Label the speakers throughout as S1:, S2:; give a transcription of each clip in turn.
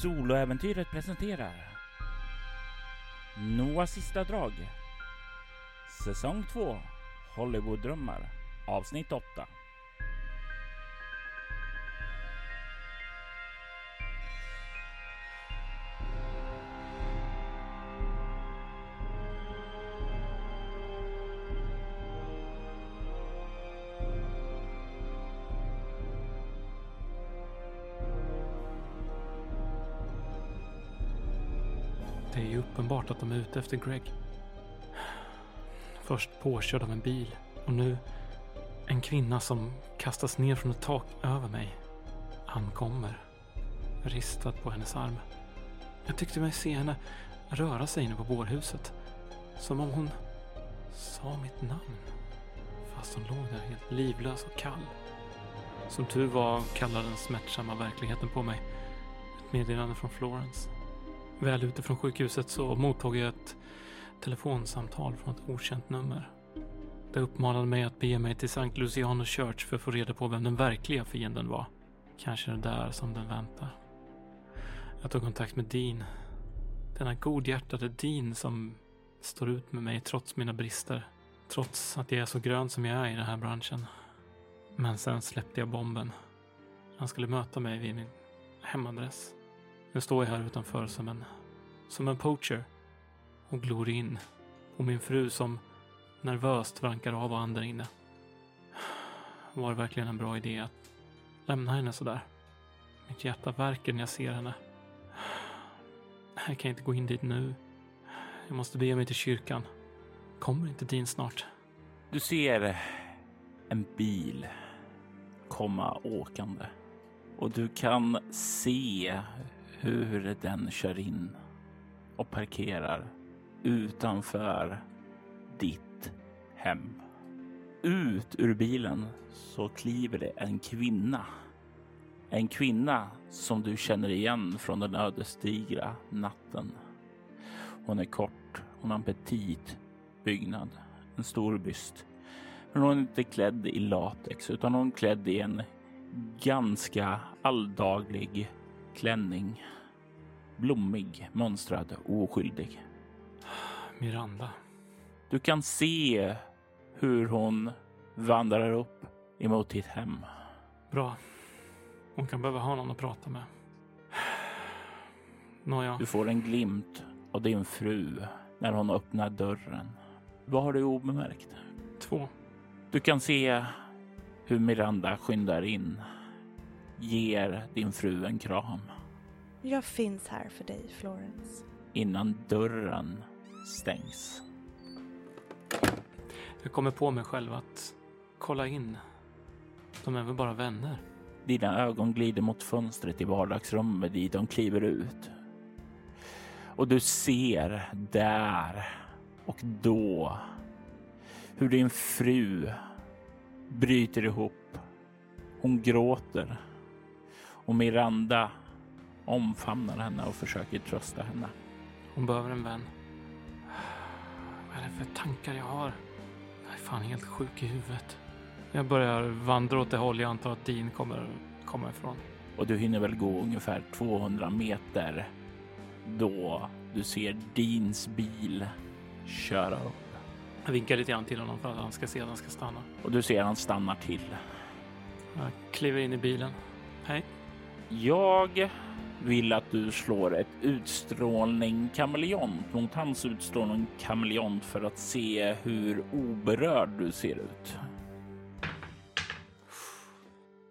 S1: Soloäventyret presenterar Noahs sista drag. Säsong 2 Hollywooddrömmar Avsnitt 8
S2: är att de är ute efter Greg. Först påkörd av en bil och nu en kvinna som kastas ner från ett tak över mig. Han kommer. Ristad på hennes arm. Jag tyckte mig se henne röra sig inne på bårhuset. Som om hon sa mitt namn. Fast hon låg där helt livlös och kall. Som tur var kallade den smärtsamma verkligheten på mig. Ett meddelande från Florence. Väl ute från sjukhuset så mottog jag ett telefonsamtal från ett okänt nummer. Det uppmanade mig att bege mig till St. Luciano Church för att få reda på vem den verkliga fienden var. Kanske det där som den väntar. Jag tog kontakt med Dean. Denna godhjärtade Dean som står ut med mig trots mina brister. Trots att jag är så grön som jag är i den här branschen. Men sen släppte jag bomben. Han skulle möta mig vid min hemadress. Nu står jag här utanför som en, som en poacher och glor in på min fru som nervöst vankar av och andra inne. Var det verkligen en bra idé att lämna henne sådär? Mitt hjärta värker när jag ser henne. Jag kan inte gå in dit nu. Jag måste bege mig till kyrkan. Kommer inte Dean snart?
S1: Du ser en bil komma åkande och du kan se hur den kör in och parkerar utanför ditt hem. Ut ur bilen så kliver det en kvinna. En kvinna som du känner igen från den ödesdigra natten. Hon är kort, hon har en petit byggnad, en stor byst. Men hon är inte klädd i latex utan hon är klädd i en ganska alldaglig klänning. Blommig, mönstrad och oskyldig.
S2: Miranda.
S1: Du kan se hur hon vandrar upp emot ditt hem.
S2: Bra. Hon kan behöva ha någon att prata med. Nåja.
S1: Du får en glimt av din fru när hon öppnar dörren. Vad har du obemärkt?
S2: Två.
S1: Du kan se hur Miranda skyndar in, ger din fru en kram
S3: Jag finns här för dig, Florence.
S1: innan dörren stängs.
S2: Jag kommer på mig själv att kolla in. De är väl bara vänner?
S1: Dina ögon glider mot fönstret i vardagsrummet dit de kliver ut. Och du ser där och då hur din fru bryter ihop. Hon gråter och Miranda omfamnar henne och försöker trösta henne.
S2: Hon behöver en vän. Vad är det för tankar jag har? Jag är fan helt sjuk i huvudet. Jag börjar vandra åt det håll jag antar att Dean kommer komma ifrån.
S1: och du hinner väl gå ungefär 200 meter då du ser Deans bil köra upp
S2: Jag vinkar lite grann till honom för att han ska se att han ska stanna.
S1: och du ser han stannar till.
S2: Jag kliver in i bilen. Hej.
S1: Jag vill att du slår ett utstrålning kameleont mot hans utstrålning kameleont för att se hur oberörd du ser ut.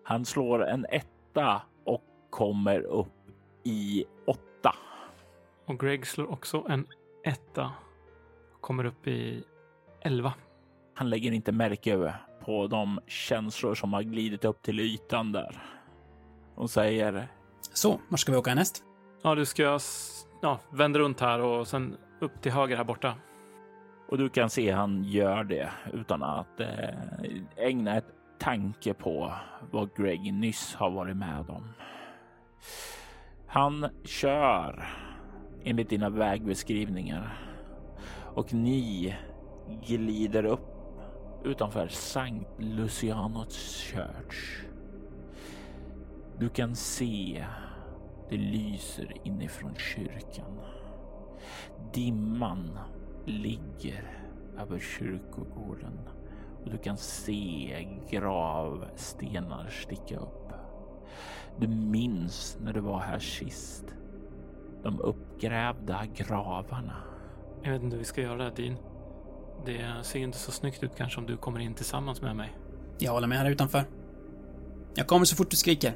S1: Han slår en etta och kommer upp i åtta.
S2: Och Greg slår också en etta. Kommer upp i elva.
S1: Han lägger inte märke på de känslor som har glidit upp till ytan där. Och säger
S4: Så, var ska vi åka härnäst?
S2: Ja, du ska ja, vända runt här och sen upp till höger här borta.
S1: och du kan se han gör det utan att eh, ägna ett tanke på vad Greg nyss har varit med om. Han kör enligt dina vägbeskrivningar och ni glider upp utanför Sankt Lucianos Church. Du kan se Det lyser inifrån kyrkan. Dimman ligger över kyrkogården och du kan se gravstenar sticka upp. Du minns när du var här sist. De uppgrävda gravarna.
S2: Jag vet inte hur vi ska göra det, Dean. Det ser inte så snyggt ut kanske om du kommer in tillsammans med mig.
S4: Jag håller med här utanför. Jag kommer så fort du skriker.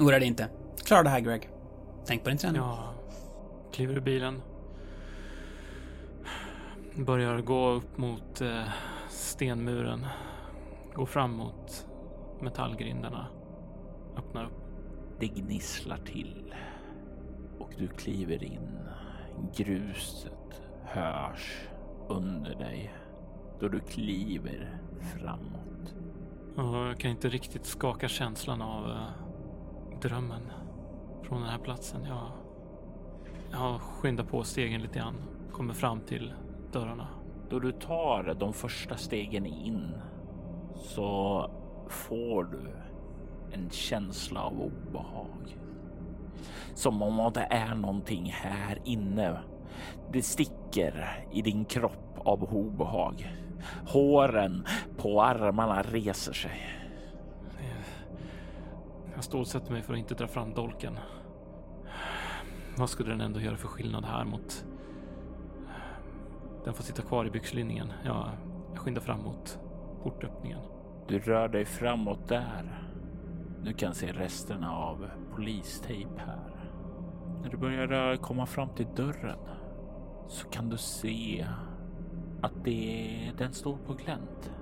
S4: Oroa dig inte. Klara det här, Greg. Tänk på din träning.
S2: Jag kliver ur bilen. Börjar gå upp mot eh, stenmuren. Går fram mot metallgrindarna. Öppnar upp.
S1: Det gnisslar till och du kliver in. Gruset hörs under dig då du kliver framåt.
S2: Jag kan inte riktigt skaka känslan av eh, drömmen från den här platsen. Jag, jag skyndar på stegen lite grann. Kommer fram till dörrarna.
S1: Då du tar de första stegen in så får du en känsla av obehag. Som om det är någonting här inne. Det sticker i din kropp av obehag. Håren på armarna reser sig.
S2: Jag stålsätter mig för att inte dra fram dolken. Vad skulle den ändå göra för skillnad här mot... Den får sitta kvar i byxlinningen. Jag, jag skyndar fram mot portöppningen.
S1: Du rör dig framåt där. Du kan se resterna av polistejp här. När du börjar komma fram till dörren så kan du se att det, den står på glänt.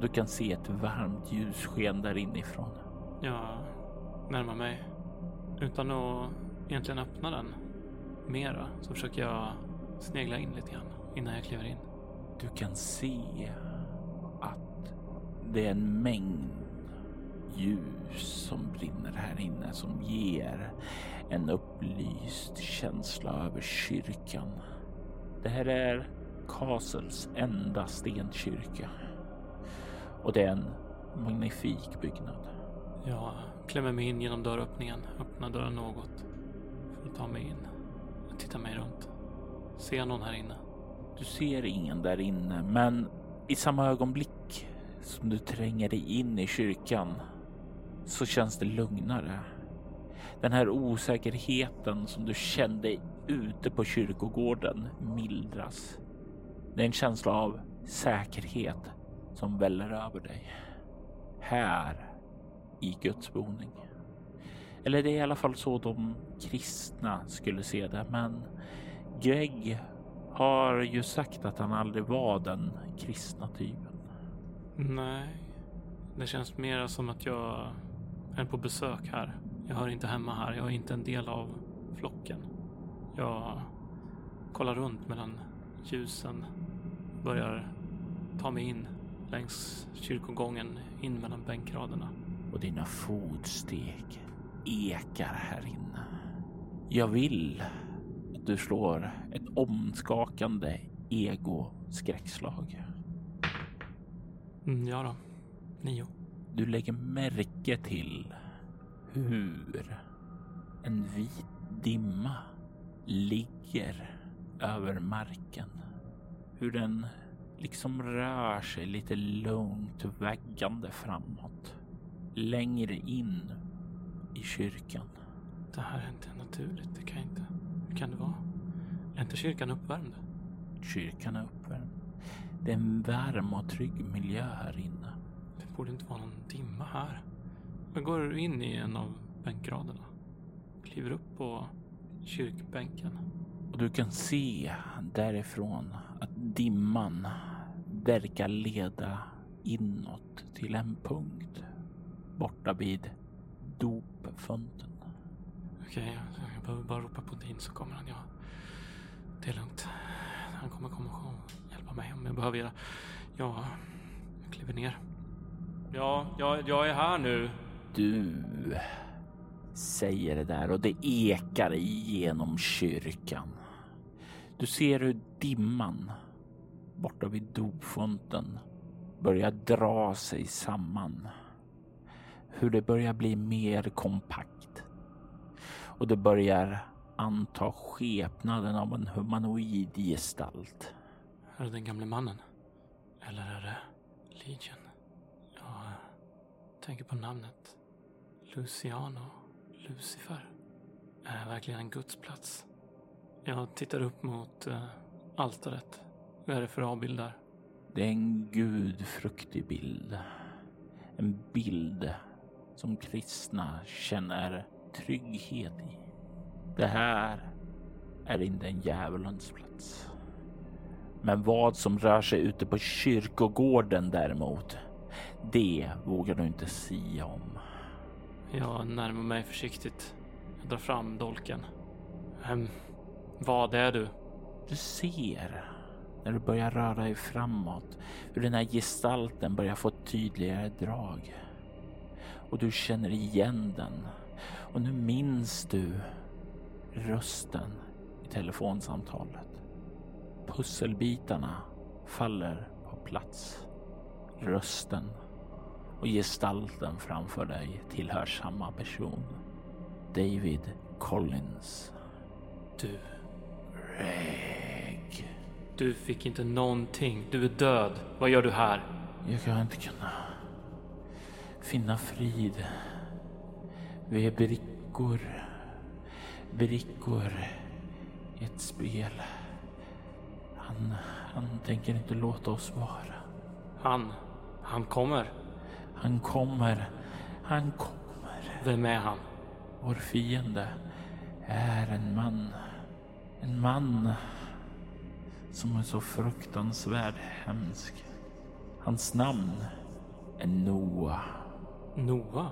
S1: Du kan se ett varmt ljussken där inifrån.
S2: Jag närmar mig utan att egentligen öppna den mera så försöker jag snegla in lite grann innan jag kliver in.
S1: Du kan se att det är en mängd ljus som brinner här inne som ger en upplyst känsla över kyrkan. Det här är Castles enda stenkyrka och det är en magnifik byggnad.
S2: Jag klämmer mig in genom dörröppningen, öppnar dörren något för att ta mig in. Jag tittar mig runt. Ser jag någon här inne?
S1: Du ser ingen där inne, men i samma ögonblick som du tränger dig in i kyrkan så känns det lugnare. Den här osäkerheten som du kände ute på kyrkogården mildras. Det är en känsla av säkerhet som väller över dig. Här i Guds boning. Eller det är i alla fall så de kristna skulle se det, men Greg har ju sagt att han aldrig var den kristna typen.
S2: Nej, det känns mera som att jag är på besök här. Jag hör inte hemma här. Jag är inte en del av flocken. Jag kollar runt mellan ljusen. Börjar ta mig in längs kyrkogången in mellan bänkraderna.
S1: Och dina fotsteg ekar här inne. Jag vill att du slår ett omskakande ego-skräckslag.
S2: Mm, ja då, nio.
S1: Du lägger märke till hur en vit dimma ligger över marken. Hur den liksom rör sig lite lugnt väggande framåt. Längre in i kyrkan.
S2: Det här är inte naturligt. Det kan inte. Hur kan det vara? Är inte kyrkan uppvärmd?
S1: Kyrkan är uppvärmd. Det är en varm och trygg miljö här inne.
S2: Det borde inte vara någon dimma här. Jag går in i en av bänkraderna. Kliver upp på kyrkbänken.
S1: Och du kan se därifrån att dimman verkar leda inåt till en punkt borta vid dopfunten.
S2: Okej, jag behöver bara ropa på Dean så kommer han. Ja, det är lugnt. Han kommer komma och hjälpa mig om jag behöver göra. Ja, jag kliver ner. Ja, jag, jag är här nu.
S1: Du säger det där och det ekar igenom kyrkan. Du ser hur dimman borta vid dopfunten börjar dra sig samman. Hur det börjar bli mer kompakt. och det börjar anta skepnaden av en humanoid gestalt.
S2: Är det den gamle mannen? Eller är det Legion? Jag tänker på namnet. Luciano. Lucifer. Är verkligen en gudsplats? Jag tittar upp mot uh, altaret. Vad är det för avbild där?
S1: Det är en gudfruktig bild. En bild som kristna känner trygghet i. Det här är inte en djävulens plats. Men vad som rör sig ute på kyrkogården däremot, det vågar du inte sia om.
S2: Jag närmar mig försiktigt. Jag drar fram dolken. Ehm, vad är du?
S1: Du ser när du börjar röra dig framåt hur den här gestalten börjar få tydligare drag. Och du känner igen den. Och nu minns du rösten i telefonsamtalet. Pusselbitarna faller på plats. Rösten och gestalten framför dig tillhör samma person. David Collins.
S2: Du.
S1: Reg.
S2: Du fick inte någonting. Du är död. Vad gör du här?
S1: Jag kan inte kunna finna frid. Vi är brickor. Brickor i ett spel. Han, han tänker inte låta oss vara.
S2: Han. Han kommer.
S1: Han kommer. Han kommer.
S2: Vem är han?
S1: Vår fiende är en man. En man som är så fruktansvärt hemsk. Hans namn är Noah.
S2: Noah?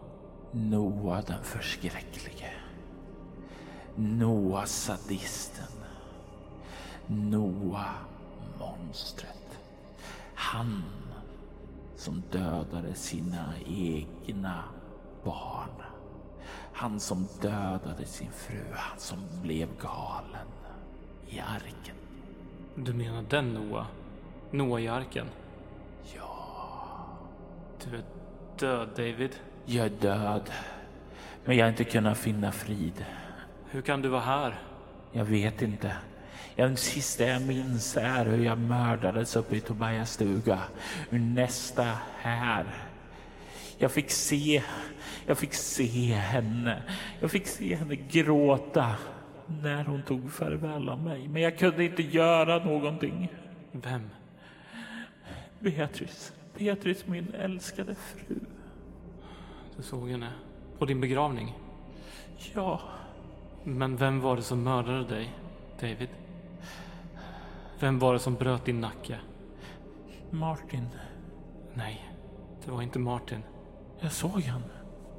S1: Noah den förskräcklige. Noah sadisten. Noah monstret. Han som dödade sina egna barn. Han som dödade sin fru. Han som blev galen i arken.
S2: Du menar den Noah? Noah i arken?
S1: Ja,
S2: Du är död, David.
S1: jag är död. Men jag har inte kunnat finna frid.
S2: Hur kan du vara här?
S1: Jag vet inte. Ja, det sista jag minns är hur jag mördades uppe i Tobias stuga. Nästa här. Jag fick se, jag fick se henne. Jag fick se henne gråta när hon tog farväl av mig. Men jag kunde inte göra någonting.
S2: Vem?
S1: Beatrice, Beatrice min älskade fru.
S2: Du såg henne på din begravning.
S1: Ja,
S2: Men vem var det som mördade dig, David? Vem var det som bröt din nacke?
S1: Martin.
S2: Nej, det var inte Martin.
S1: Jag såg han.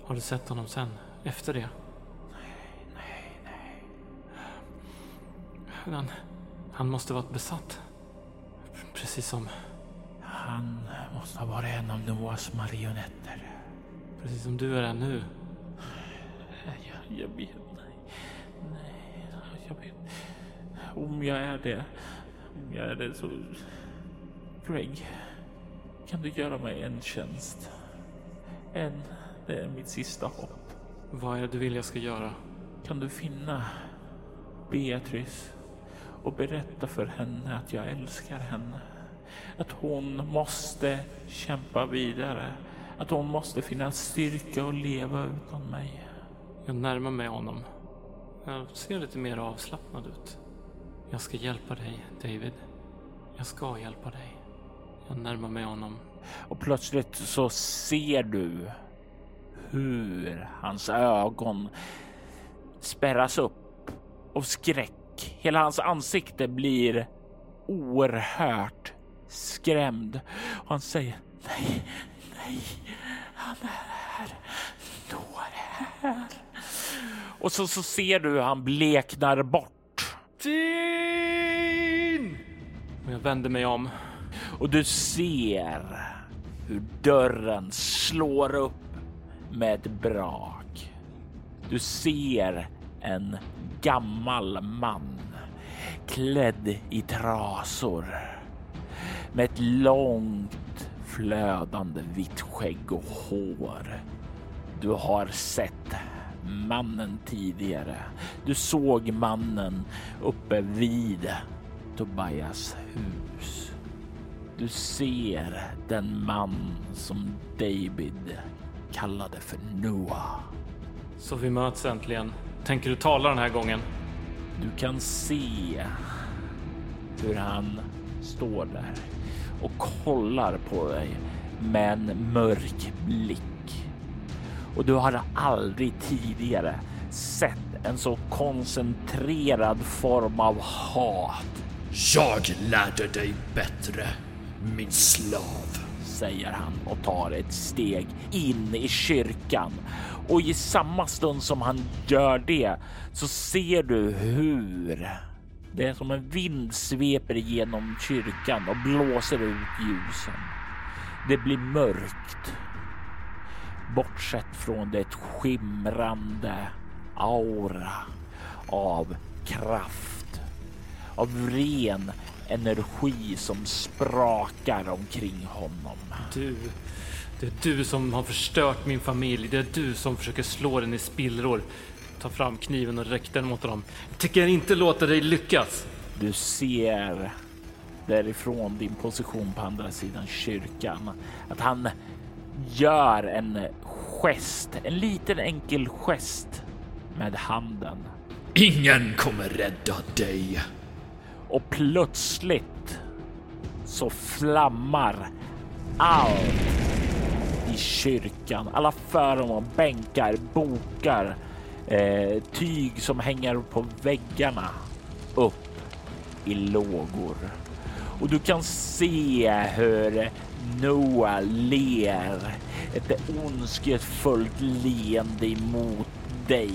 S2: Har du sett honom sen? Efter det? Han, han måste varit besatt. Precis som,
S1: Han måste ha varit en av Noahs marionetter.
S2: Precis som du är här nu.
S1: Jag, jag vet. Nej. Nej, jag vet. Om jag är det. Om jag är det så... Greg. Kan du göra mig en tjänst? En. Det är mitt sista hopp.
S2: Vad är det du vill jag ska göra?
S1: Kan du finna Beatrice och berätta för henne att jag älskar henne? Att hon måste kämpa vidare. Att hon måste finna styrka och leva utan mig.
S2: Jag närmar mig honom. Jag ser lite mer avslappnad ut. Jag ska hjälpa dig, David. Jag ska hjälpa dig. Jag närmar mig honom.
S1: Och plötsligt så ser du hur hans ögon spärras upp av skräck. Hela hans ansikte blir oerhört skrämd. Och han säger nej, nej, han är är här. Och så, så ser du hur han bleknar bort.
S2: Tin! Och jag vänder mig om.
S1: Och du ser hur dörren slår upp med ett brak. Du ser en gammal man klädd i trasor med ett långt flödande vitt skägg och hår. Du har sett mannen tidigare. Du såg mannen uppe vid Tobias hus. Du ser den man som David kallade för Noah.
S2: Så vi möts äntligen. Tänker du tala den här gången?
S1: Du kan se hur han står där och kollar på dig med en mörk blick. Och du har aldrig tidigare sett en så koncentrerad form av hat,
S5: Jag lärde dig bättre, min slav.
S1: säger han och tar ett steg in i kyrkan. Och i samma stund som han gör det så ser du hur det är som en vind sveper genom kyrkan och blåser ut ljusen. Det blir mörkt. Bortsett från det skimrande aura av kraft, av ren energi som sprakar omkring honom.
S2: Du, det är du som har förstört min familj. Det är du som försöker slå den i spillror. Ta fram kniven och räck den mot honom. Jag tänker inte låta dig lyckas.
S1: Du ser därifrån din position på andra sidan kyrkan att han gör en gest, en liten enkel gest med handen
S5: Ingen kommer rädda dig.
S1: och plötsligt så flammar allt i kyrkan. Alla föremål, bänkar, bokar, eh, tyg som hänger på väggarna upp i lågor. Och du kan se hur Noah ler ett ondskefullt leende emot dig.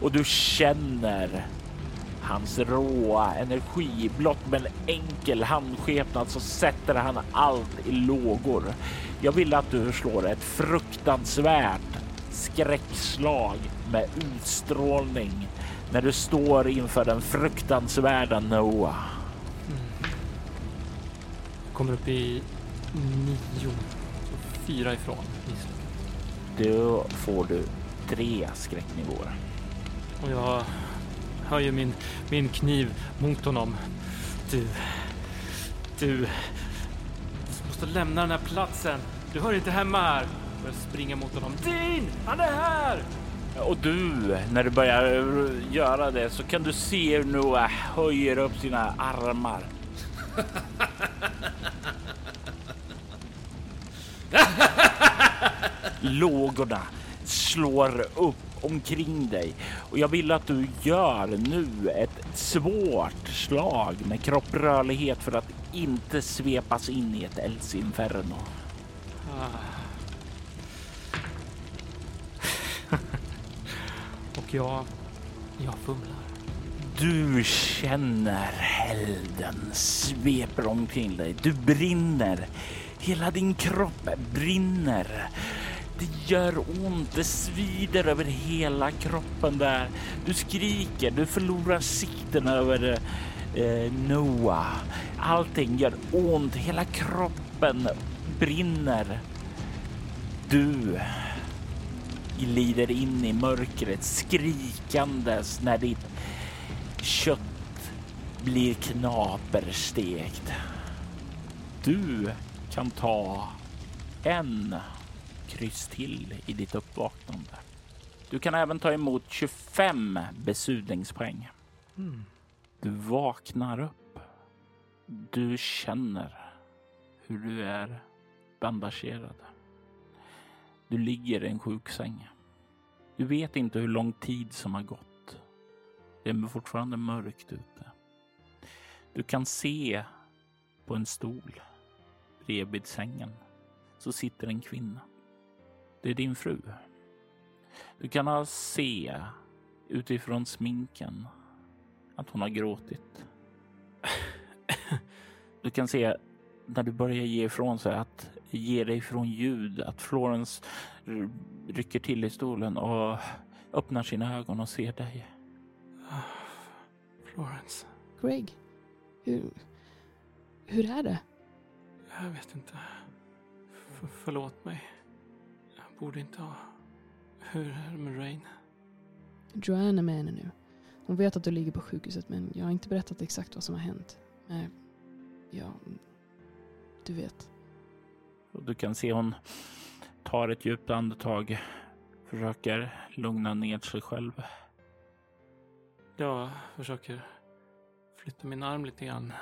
S1: Och du känner hans råa energi. Blott med en enkel handskepnad så sätter han allt i lågor. Jag vill att du slår ett fruktansvärt skräckslag med utstrålning när du står inför den fruktansvärda Noah.
S2: Kommer upp i nio. Så fyra ifrån.
S1: Då får du tre skräcknivåer.
S2: Och jag höjer min, min kniv mot honom. Du, du måste lämna den här platsen. Du hör inte hemma här. Jag springer mot honom. Din! Han är här!
S1: Och du, när du börjar göra det så kan du se hur Noah höjer upp sina armar. Lågorna slår upp omkring dig och jag vill att du gör nu ett svårt slag med kropprörlighet för att inte svepas in i ett eldsinferno.
S2: Och jag, jag fumlar.
S1: Du känner elden sveper omkring dig. Du brinner. Hela din kropp brinner. Det gör ont, det svider över hela kroppen där. Du skriker, du förlorar sikten över eh, Noah. Allting gör ont, hela kroppen brinner. Du glider in i mörkret skrikandes när ditt kött blir knaperstekt. Du kan ta en kryss till i ditt uppvaknande. Du kan även ta emot 25 besudlingspoäng. Du vaknar upp. Du känner hur du är bandagerad. Du ligger i en sjuksäng. Du vet inte hur lång tid som har gått. Det är fortfarande mörkt ute. Du kan se på en stol bredvid sängen så sitter en kvinna. Det är din fru. Du kan se utifrån sminken att hon har gråtit. Du kan se när du börjar ge ifrån sig att ge dig ifrån ljud att Florence rycker till i stolen och öppnar sina ögon och ser dig.
S2: Florence,
S6: Greg, hur, hur är det?
S2: jag vet inte. F- förlåt mig. Jag borde inte ha... hur är det med Rain?
S6: Joanne är med henne nu. Hon vet att du ligger på sjukhuset men jag har inte berättat exakt vad som har hänt. Men, ja, du vet.
S1: Och du kan se hon tar ett djupt andetag, försöker lugna ner sig själv.
S2: Jag försöker flytta min arm lite grann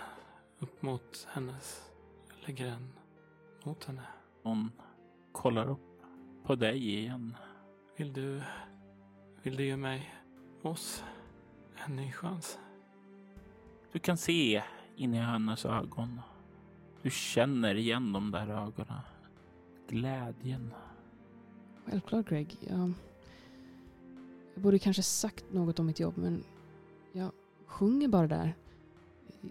S2: upp mot hennes. Jag lägger den mot henne.
S1: Hon kollar upp på dig igen.
S2: Vill du, vill du ge mig, oss, en ny chans?
S1: Du kan se in i hennes ögon. Du känner igen de där ögonen. Glädjen.
S6: Självklart Greg. Jag, jag borde kanske sagt något om mitt jobb men jag sjunger bara där.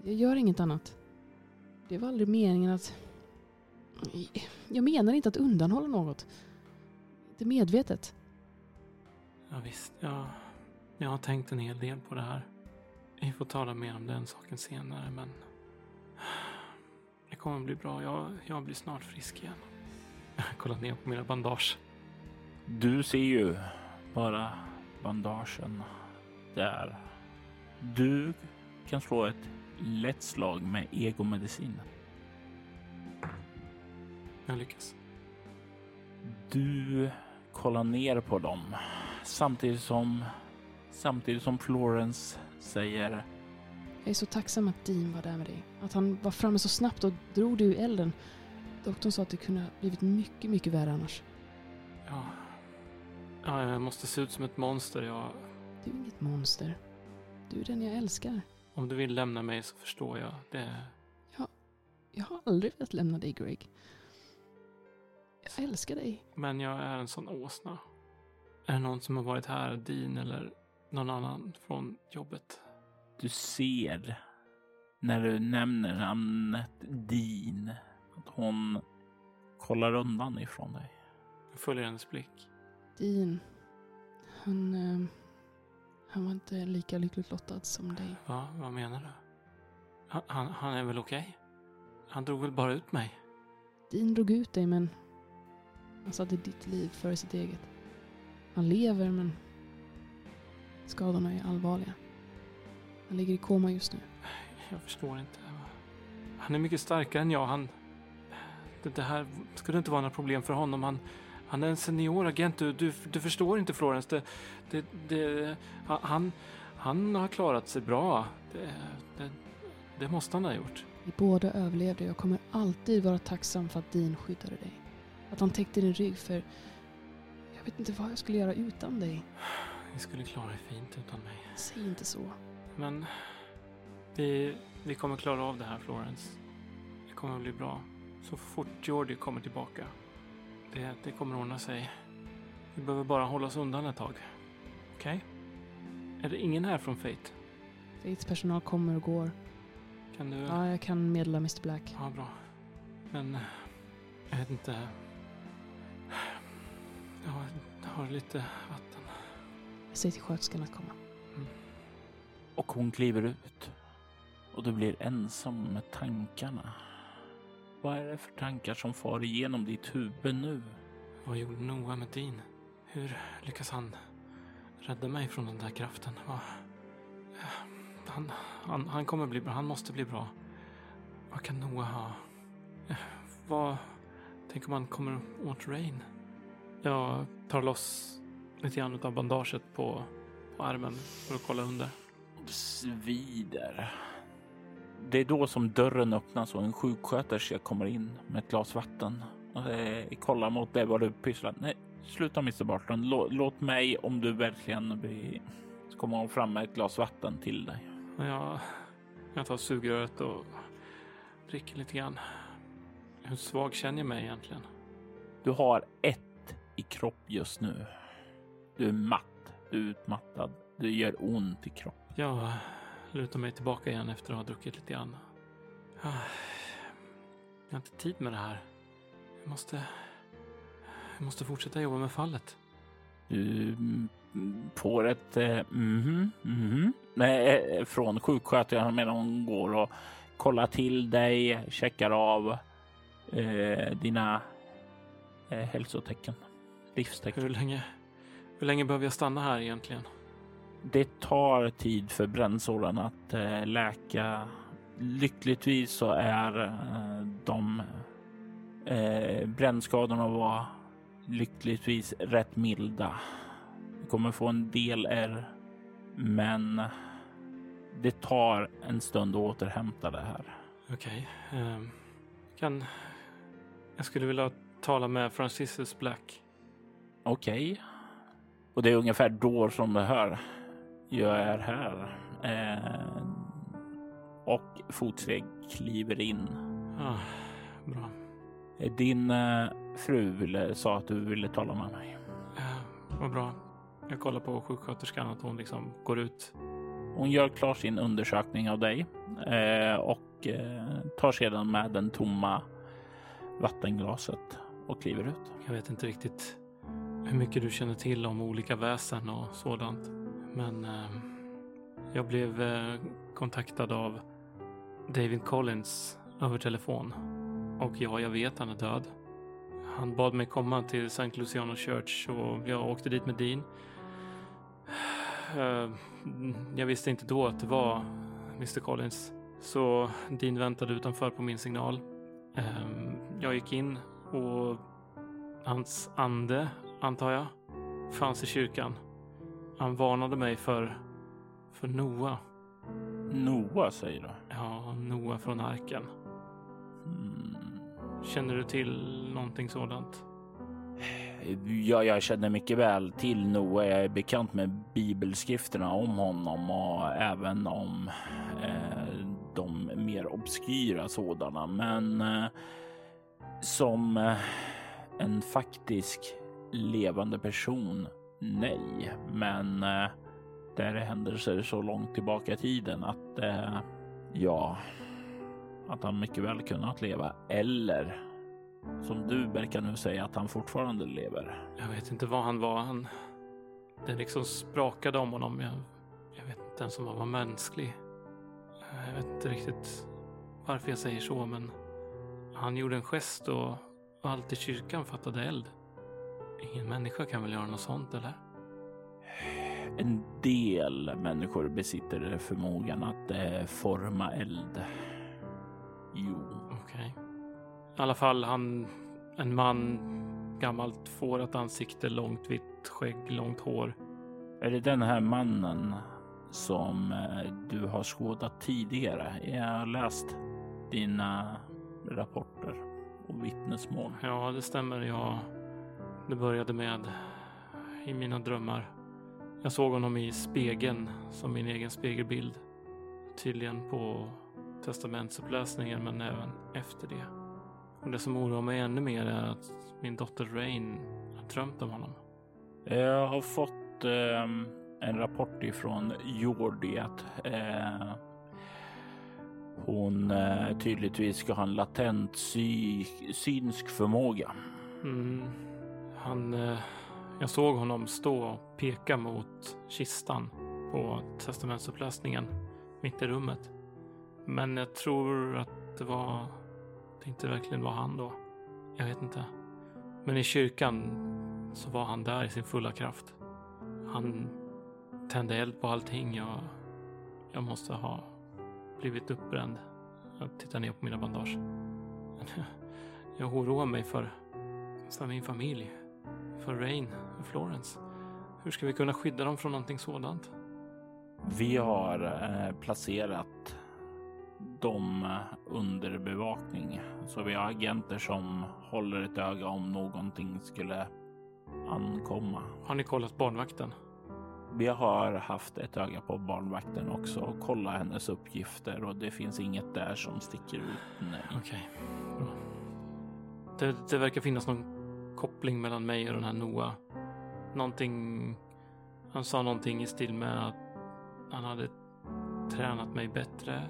S6: Jag gör inget annat. Det var aldrig meningen att... Jag menar inte att undanhålla något. Inte medvetet.
S2: Ja, visst, jag, jag har tänkt en hel del på det här. Vi får tala mer om den saken senare, men... Kommer bli bra. Jag, jag blir snart frisk igen. Jag har kollat ner på mina bandage.
S1: Du ser ju bara bandagen där. Du kan slå ett lätt slag med egomedicin.
S2: Jag lyckas.
S1: Du kollar ner på dem samtidigt som samtidigt som Florence säger
S6: Jag är så tacksam att Dean var där med dig. Att han var framme så snabbt och drog dig ur elden. Doktorn sa att det kunde ha blivit mycket, mycket värre annars.
S2: Ja. ja, jag måste se ut som ett monster. Jag,
S6: Du är inget monster. Du är den jag älskar.
S2: om du vill lämna mig så förstår jag. Det,
S6: Jag har aldrig velat lämna dig, Greg. Jag älskar dig.
S2: men jag är en sån åsna. Är det någon som har varit här, Dean eller någon annan från jobbet?
S1: Du ser när du nämner namnet Dean att hon kollar undan ifrån dig.
S2: Jag följer hennes blick.
S6: Dean, han, eh, han var inte lika lyckligt lottad som dig.
S2: Va, vad menar du? Han, han, han är väl okej? Han drog väl bara ut mig?
S6: Dean drog ut dig, men han satte ditt liv före sitt eget. Han lever, men skadorna är allvarliga. Han ligger i koma just nu.
S2: Jag förstår inte. Han är mycket starkare än jag. Han... Det, det här skulle inte vara några problem för honom. Han, han är en senior agent. Du, du, du förstår inte Florence. Det, det, det, han, han har klarat sig bra. Det, det, måste han ha gjort.
S6: Vi båda överlevde och jag kommer alltid vara tacksam för att Dean skyddade dig. Att han täckte din rygg för jag vet inte vad jag skulle göra utan dig.
S2: Vi skulle klara det fint utan mig.
S6: Säg inte så.
S2: Men vi, vi kommer klara av det här Florence. Det kommer att bli bra. Så fort Jordi kommer tillbaka. Det, det kommer ordna sig. Vi behöver bara hålla oss undan ett tag. Okej? Är det ingen här från Fate?
S6: Faiths personal kommer och går.
S2: Kan du...
S6: Ja, jag kan meddela Mr Black.
S2: Ja, bra. Men jag vet inte. Jag har, jag har lite vatten.
S6: Jag säger till sköterskan att komma.
S1: Och hon kliver ut. Och du blir ensam med tankarna. Vad är det för tankar som far igenom ditt huvud nu?
S2: Vad gjorde Noah med Dean? Hur lyckas han rädda mig från den där kraften? Vad... Han, han, han kommer bli bra. Han måste bli bra. Vad kan Noah ha? Vad... Tänk om han kommer åt Rain? Jag tar loss lite grann av bandaget på, på armen för att kolla under.
S1: Det svider. Det är då som dörren öppnas och en sjuksköterska kommer in med ett glas vatten. Och eh, kollar mot dig vad du pysslar. Nej, sluta Mr Barton. Lå, låt mig om du verkligen blir... Så kommer hon fram med ett glas vatten till dig.
S2: Jag, jag tar sugröret och dricker lite grann. Hur svag känner jag mig egentligen?
S1: Du har ett i kropp just nu. Du är matt. Du är utmattad. Det gör ont i kroppen.
S2: Jag lutar mig tillbaka igen efter att ha druckit lite grann. Ah, Jag har inte tid med det här. Jag måste... Jag måste fortsätta jobba med fallet.
S1: Du mm, får ett eh, mhm, mhm, eh, från sjuksköterskan medan hon går och kollar till dig, checkar av eh, dina eh, hälsotecken, livstecken.
S2: Hur länge, Hur länge behöver jag stanna här egentligen?
S1: Det tar tid för brännsåren att eh, läka. Lyckligtvis så är eh, de eh, brännskadorna var lyckligtvis rätt milda. Du kommer få en del är, men det tar en stund att återhämta det här.
S2: Okej. ehm, kan... Jag skulle vilja tala med Franciscus Black.
S1: Okej. Och det är ungefär då som det hör. Jag är här. Eh, och fotsteg kliver in.
S2: Ah, bra.
S1: Din eh, fru ville, sa att du ville tala med mig.
S2: Eh, vad bra. Jag kollar på sjuksköterskan att hon liksom går ut.
S1: Hon gör klar sin undersökning av dig eh, och eh, tar sedan med den tomma vattenglaset och kliver ut.
S2: Jag vet inte riktigt hur mycket du känner till om olika väsen och sådant. Men eh, jag blev eh, kontaktad av David Collins över telefon. Och ja, jag vet han är död. Han bad mig komma till St. Luciano Church och jag åkte dit med Dean. Eh, Jag visste inte då att det var Mr Collins. Så Dean väntade utanför på min signal. Eh, Jag gick in och hans ande, antar jag, fanns i kyrkan. Han varnade mig för, för Noa.
S1: Noah säger du?
S2: Ja, Noa från arken.
S1: Mm.
S2: Känner du till någonting sådant?
S1: Ja, jag känner mycket väl till Noah. Jag är bekant med bibelskrifterna om honom och även om eh, de mer obskyra sådana. Men eh, som eh, en faktisk levande person, nej. Men eh, där är händelser så långt tillbaka i tiden att eh, ja, att han mycket väl kunnat leva eller som du verkar nu säga att han fortfarande lever.
S2: Jag vet inte vad han var. Han, det liksom sprakade om honom. Jag, jag vet inte ens om han var mänsklig. Jag vet inte riktigt varför jag säger så, men han gjorde en gest och, och allt i kyrkan fattade eld. Ingen människa kan väl göra något sånt, eller?
S1: En del människor besitter förmågan att eh, forma eld. Jo,
S2: Okej. I alla fall, han... En man, gammalt fårat ansikte, långt vitt skägg, långt hår.
S1: är det den här mannen som eh, du har skådat tidigare? Jag har läst dina rapporter och vittnesmål.
S2: Ja, det stämmer. Jag... Det började med i mina drömmar. Jag såg honom i spegeln som min egen spegelbild. Tydligen på testamentsuppläsningen, men även efter det. Och det som oroar mig ännu mer är att min dotter Rain har drömt om honom.
S1: Jag har fått ehm, en rapport ifrån Jordi att eh, hon eh, tydligtvis ska ha en latent sy synsk förmåga.
S2: Mm. Han... Eh, jag såg honom stå och peka mot kistan på testamentsuppläsningen mitt i rummet. Men jag tror att det var... Det inte verkligen var han då. Jag vet inte. Men i kyrkan så var han där i sin fulla kraft. Han tände eld på allting. Jag, jag måste ha blivit uppbränd. Jag tittar ner på mina bandage. Jag oroar mig för, för min familj. För Rain och Florence. Hur ska vi kunna skydda dem från någonting sådant?
S1: Vi har eh, placerat dem under bevakning. Så vi har agenter som håller ett öga om någonting skulle ankomma.
S2: Har ni kollat barnvakten?
S1: Vi har haft ett öga på barnvakten också och kolla hennes uppgifter och det finns inget där som sticker ut. Nej.
S2: Okej, bra. Det, det verkar finnas någon koppling mellan mig och den här Noah. Någonting... Han sa någonting i stil med att han hade tränat mig bättre,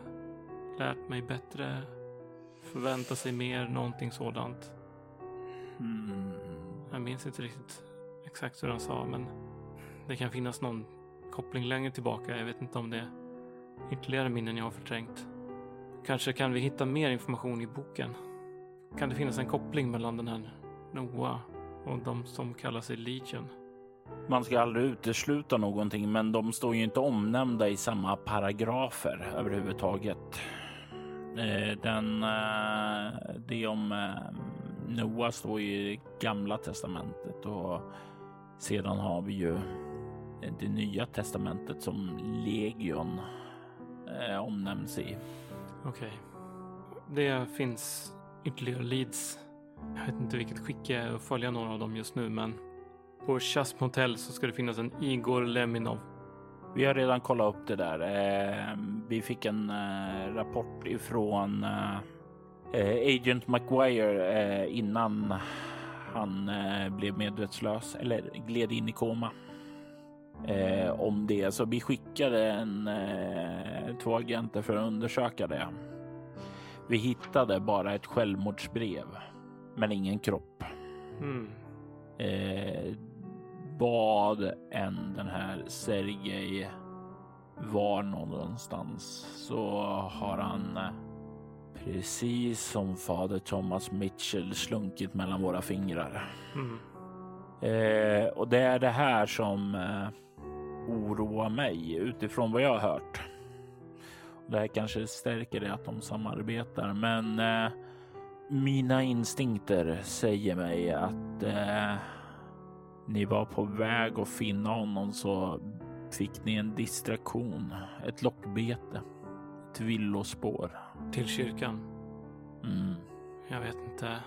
S2: lärt mig bättre, förväntat sig mer, någonting sådant.
S1: Hmm.
S2: Jag minns inte riktigt exakt hur han sa, men det kan finnas någon koppling längre tillbaka. Jag vet inte om det är ytterligare minnen jag har förträngt. Kanske kan vi hitta mer information i boken. Kan det finnas en koppling mellan den här Noah och de som kallar sig Legion?
S1: Man ska aldrig utesluta någonting, men de står ju inte omnämnda i samma paragrafer överhuvudtaget. Eh, Den, eh, det om eh, Noa står i Gamla testamentet och sedan har vi ju det nya testamentet som Legion omnämns i.
S2: Okej. Det finns ytterligare leads. Jag vet inte vilket skick jag är att följa några av dem just nu, men på Chasm Hotel så ska det finnas en Igor Leminov.
S1: Vi har redan kollat upp det där. Eh, vi fick en eh, rapport ifrån eh, eh Agent McGuire eh, innan han eh, blev medvetslös eller gled in i koma. Eh, om det, så vi skickade en, eh, två agenter för att undersöka det. Vi hittade bara ett självmordsbrev, men ingen kropp.
S2: Mm.
S1: Eh, vad än den här Sergej var någonstans så har han eh, precis som fader Thomas Mitchell slunkit mellan våra fingrar.
S2: Mm.
S1: Eh, och det är det här som eh, oroar mig utifrån vad jag har hört. Det här kanske stärker det att de samarbetar, men eh, mina instinkter säger mig att eh, ni var på väg att finna honom så fick ni en distraktion, ett lockbete, ett villospår.
S2: Till kyrkan.
S1: Mm.
S2: Jag vet inte.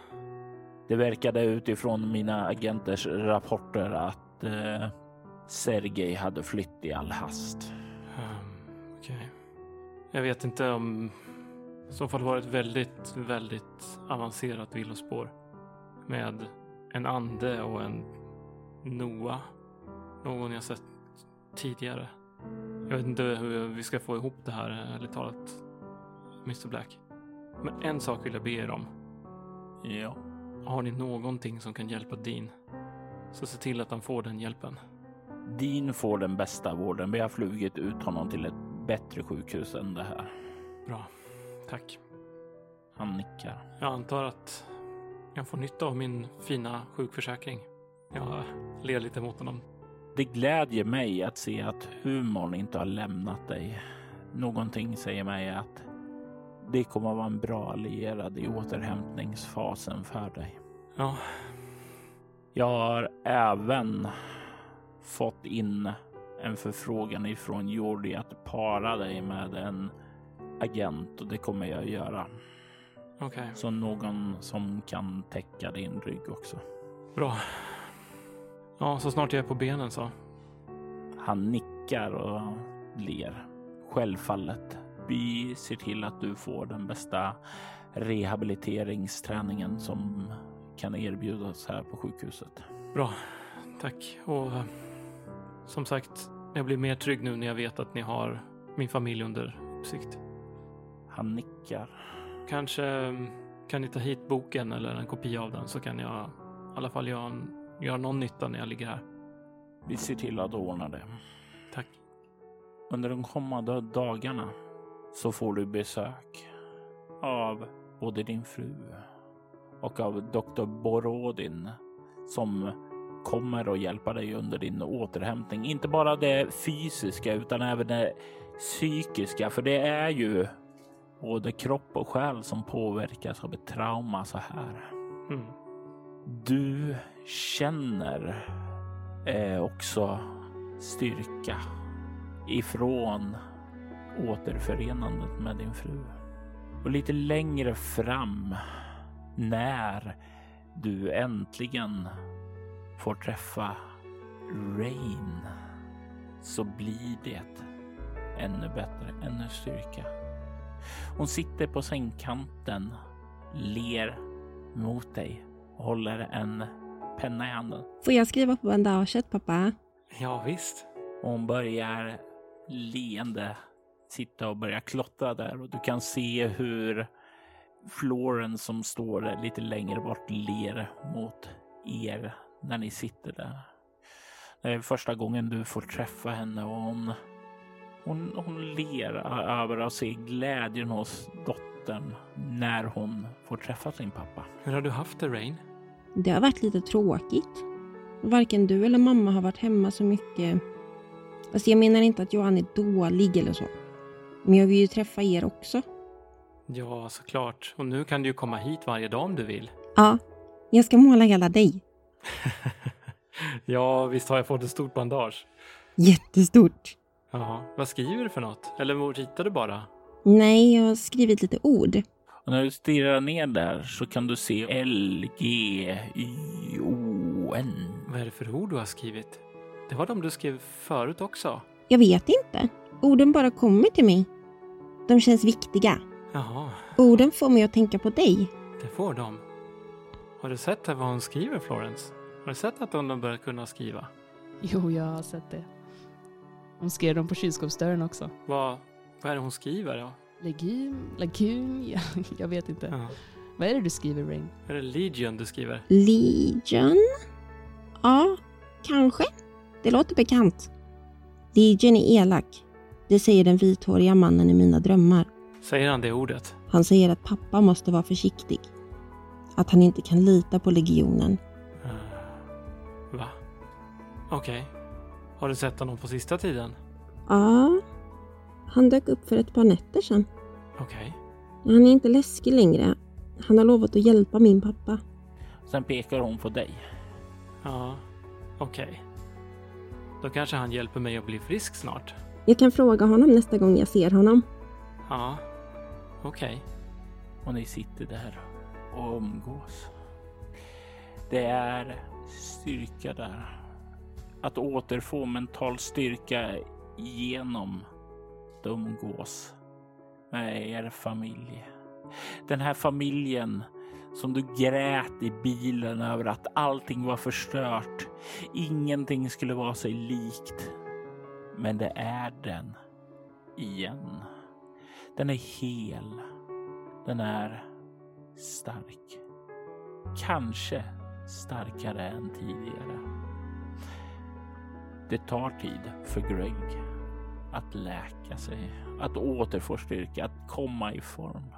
S1: Det verkade utifrån mina agenters rapporter att eh, Sergej hade flytt i all hast.
S2: Um, Okej. Jag vet inte om... I så fall var det ett väldigt, väldigt avancerat villospår. Med en ande och en Noa. Någon jag sett tidigare. Jag vet inte hur vi ska få ihop det här, ärligt talat. Mr Black. Men en sak vill jag be er om.
S1: Ja,
S2: Har ni någonting som kan hjälpa Dean? Så se till att han får den hjälpen.
S1: Dean får den bästa vården. Vi har flugit ut honom till ett bättre sjukhus än det här.
S2: Bra. Tack.
S1: Han nickar.
S2: Jag antar att jag får nytta av min fina sjukförsäkring. Jag ler lite mot honom.
S1: Det glädjer mig att se att humorn inte har lämnat dig. Någonting säger mig att det kommer att vara en bra allierad i återhämtningsfasen för dig.
S2: Ja,
S1: Jag har även fått in en förfrågan ifrån Jordi att para dig med en agent och det kommer jag göra.
S2: okej.
S1: Så någon som kan täcka din rygg också.
S2: Bra. Ja, så snart jag är på benen så.
S1: Han nickar och ler. Självfallet. Vi ser till att du får den bästa rehabiliteringsträningen som kan erbjudas här på sjukhuset.
S2: Bra. Tack. Och eh, som sagt, jag blir mer trygg nu när jag vet att ni har min familj under uppsikt.
S1: Han nickar.
S2: Kanske mm, kan ni ta hit boken eller en kopia av den så kan jag i alla fall göra, göra någon nytta när jag ligger här.
S1: Vi ser till att ordna det.
S2: Tack.
S1: Under de kommande dagarna så får du besök av både din fru och av doktor Borodin som kommer att hjälpa dig under din återhämtning. Inte bara det fysiska utan även det psykiska, för det är ju både kropp och själ som påverkas av ett trauma så här.
S2: Mm.
S1: Du känner eh, också styrka ifrån återförenandet med din fru. Och lite längre fram när du äntligen får träffa Rain så blir det ännu bättre, ännu styrka. Hon sitter på sängkanten, ler mot dig och håller en penna i handen.
S7: Får jag skriva på bandaget, pappa?
S2: Ja, visst.
S1: Och hon börjar leende sitta och börja klottra där och du kan se hur Florence som står lite längre bort ler mot er när ni sitter där. Det är första gången du får träffa henne och hon, hon, hon ler över att se glädjen hos dottern när hon får träffa sin pappa.
S2: Hur har du haft det, Rain?
S7: Det har varit lite tråkigt. Varken du eller mamma har varit hemma så mycket. Alltså jag menar inte att Johan är dålig eller så. Men jag vill ju träffa er också.
S2: Ja, såklart. Och nu kan du ju komma hit varje dag om du vill.
S7: Ja, jag ska måla hela dig.
S2: ja, visst har jag fått ett stort bandage.
S7: Jättestort.
S2: Ja, vad skriver du för något? Eller ritar du bara?
S7: Nej, jag har skrivit lite ord.
S1: Och när du stirrar ner där så kan du se L, G, Y, O, N.
S2: Vad är det för ord du har skrivit? Det var de du skrev förut också.
S7: Jag vet inte. Orden bara kommer till mig. De känns viktiga.
S2: Jaha,
S7: Orden får mig att tänka på dig.
S2: det får de. Har du sett vad hon skriver, Florence? Har du sett att hon har börjat kunna skriva?
S6: Jo, jag har sett det. Hon skrev dem på kylskåpsdörren också.
S2: Vad, vad är det hon skriver? Ja?
S6: Legum, lagun, ja, jag vet inte.
S2: Ja.
S6: Vad är det du skriver, Rain?
S2: Är det Legion du skriver?
S7: Legion? Ja, kanske. Det låter bekant. Legion är elak. Det säger den vithåriga mannen i mina drömmar.
S2: Säger han det ordet?
S7: Han säger att pappa måste vara försiktig. Att han inte kan lita på legionen.
S2: Eh, Va? Okej. Har du sett honom på sista tiden?
S7: Ja, han dök upp för ett par nätter sedan.
S2: Okej.
S7: Han är inte läskig längre. Han har lovat att hjälpa min pappa.
S1: Sen pekar hon på dig.
S2: Ja, okej. Då kanske han hjälper mig att bli frisk snart.
S7: Jag kan fråga honom nästa gång jag ser honom.
S2: Ja, okej.
S1: Och ni sitter där och umgås. Det är styrka där. Att återfå mental styrka genom att umgås med er familj. Den här familjen som du grät i bilen över att allting var förstört. Ingenting skulle vara sig likt. Men det är den igen. Den är hel. Den är stark. Kanske starkare än tidigare. Det tar tid för Greg att läka sig, att återfå styrka, att komma i form.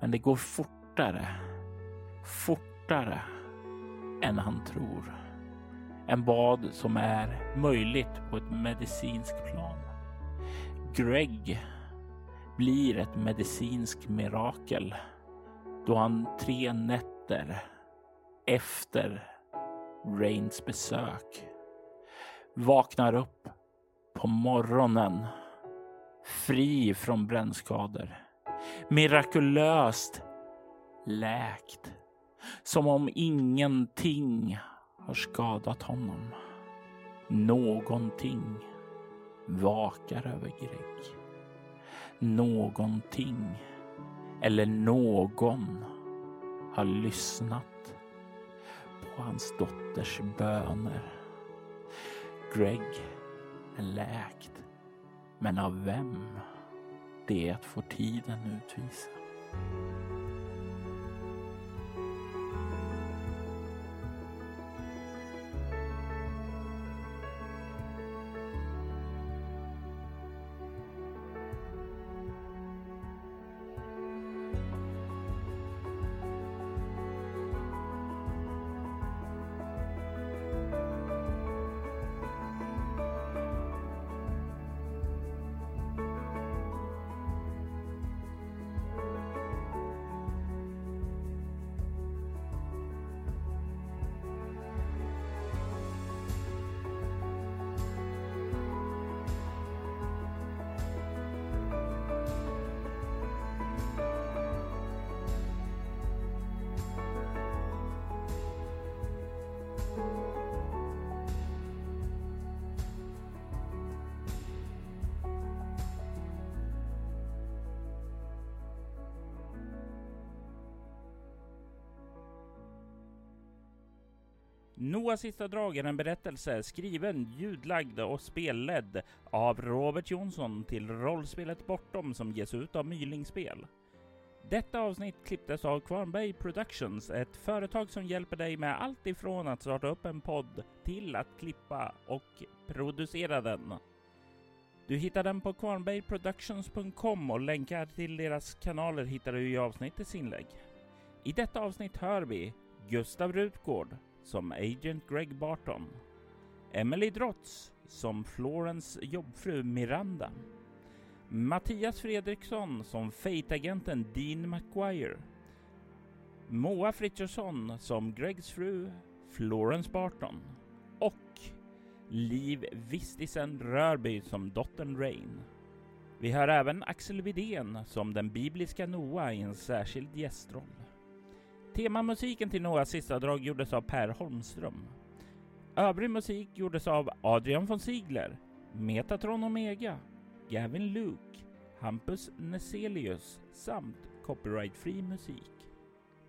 S1: Men det går fortare, fortare än han tror. Än vad som är möjligt på ett medicinskt plan. Greg blir ett medicinskt mirakel då han tre nätter efter Rains besök vaknar upp på morgonen fri från brännskador. Mirakulöst läkt. Som om ingenting har skadat honom. Någonting vakar över Greg. Någonting eller någon har lyssnat på hans dotters böner. Greg är läkt. Men av vem? Det får tiden utvisa. Noahs sista drag är en berättelse skriven, ljudlagd och spelledd av Robert Jonsson till rollspelet Bortom som ges ut av Mylingspel. Detta avsnitt klipptes av Kvarnberg Productions, ett företag som hjälper dig med allt ifrån att starta upp en podd till att klippa och producera den. Du hittar den på kvarnbergproductions.com och länkar till deras kanaler hittar du i avsnittets inlägg. I detta avsnitt hör vi Gustav Rutgård, som Agent Greg Barton, Emily Drotz som Florence jobbfru Miranda, Mattias Fredriksson som Fate-agenten Dean McGuire, Moa Frithiofsson som Gregs fru Florence Barton och Liv Vistisen Rörby som dottern Rain. Vi hör även Axel Widén som den bibliska Noa i en särskild gästroll. Temamusiken till Noahs sista drag gjordes av Per Holmström. Övrig musik gjordes av Adrian von Ziegler, Metatron Omega, Gavin Luke, Hampus Neselius samt copyright-fri musik.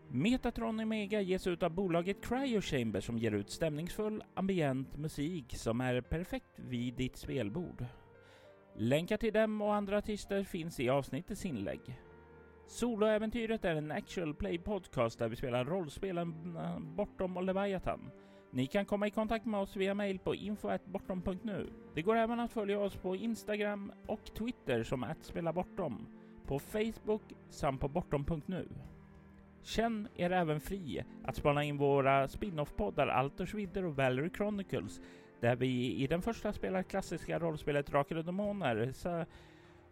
S1: Metatron Omega ges ut av bolaget Cryo Chamber som ger ut stämningsfull ambient musik som är perfekt vid ditt spelbord. Länkar till dem och andra artister finns i avsnittets inlägg. Soloäventyret är en actual play podcast där vi spelar rollspelen eh, Bortom och Leviathan. Ni kan komma i kontakt med oss via mail på info.bortom.nu. Det går även att följa oss på Instagram och Twitter som att spela bortom, på Facebook samt på bortom.nu. Känn er även fri att spana in våra spin-off-poddar Alters Vidder och Valerie Chronicles där vi i den första spelar klassiska rollspelet Drakar och Demoner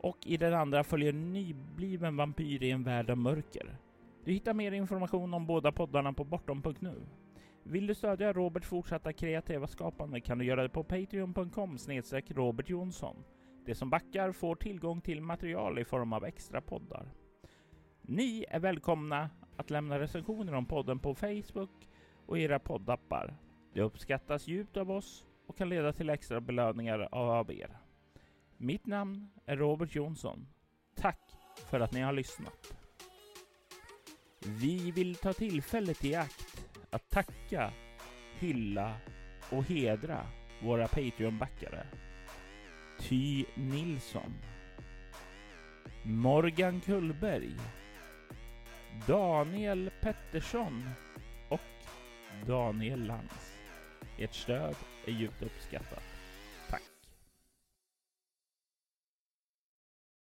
S1: och i den andra följer nybliven vampyr i en värld av mörker. Du hittar mer information om båda poddarna på bortom.nu. Vill du stödja Roberts fortsatta kreativa skapande kan du göra det på patreon.com snedstreck Robert Jonsson. De som backar får tillgång till material i form av extra poddar. Ni är välkomna att lämna recensioner om podden på Facebook och era poddappar. Det uppskattas djupt av oss och kan leda till extra belöningar av er. Mitt namn är Robert Jonsson. Tack för att ni har lyssnat. Vi vill ta tillfället i akt att tacka, hylla och hedra våra Patreon-backare. Ty Nilsson Morgan Kullberg Daniel Pettersson och Daniel Lantz. Ert stöd är djupt uppskattat.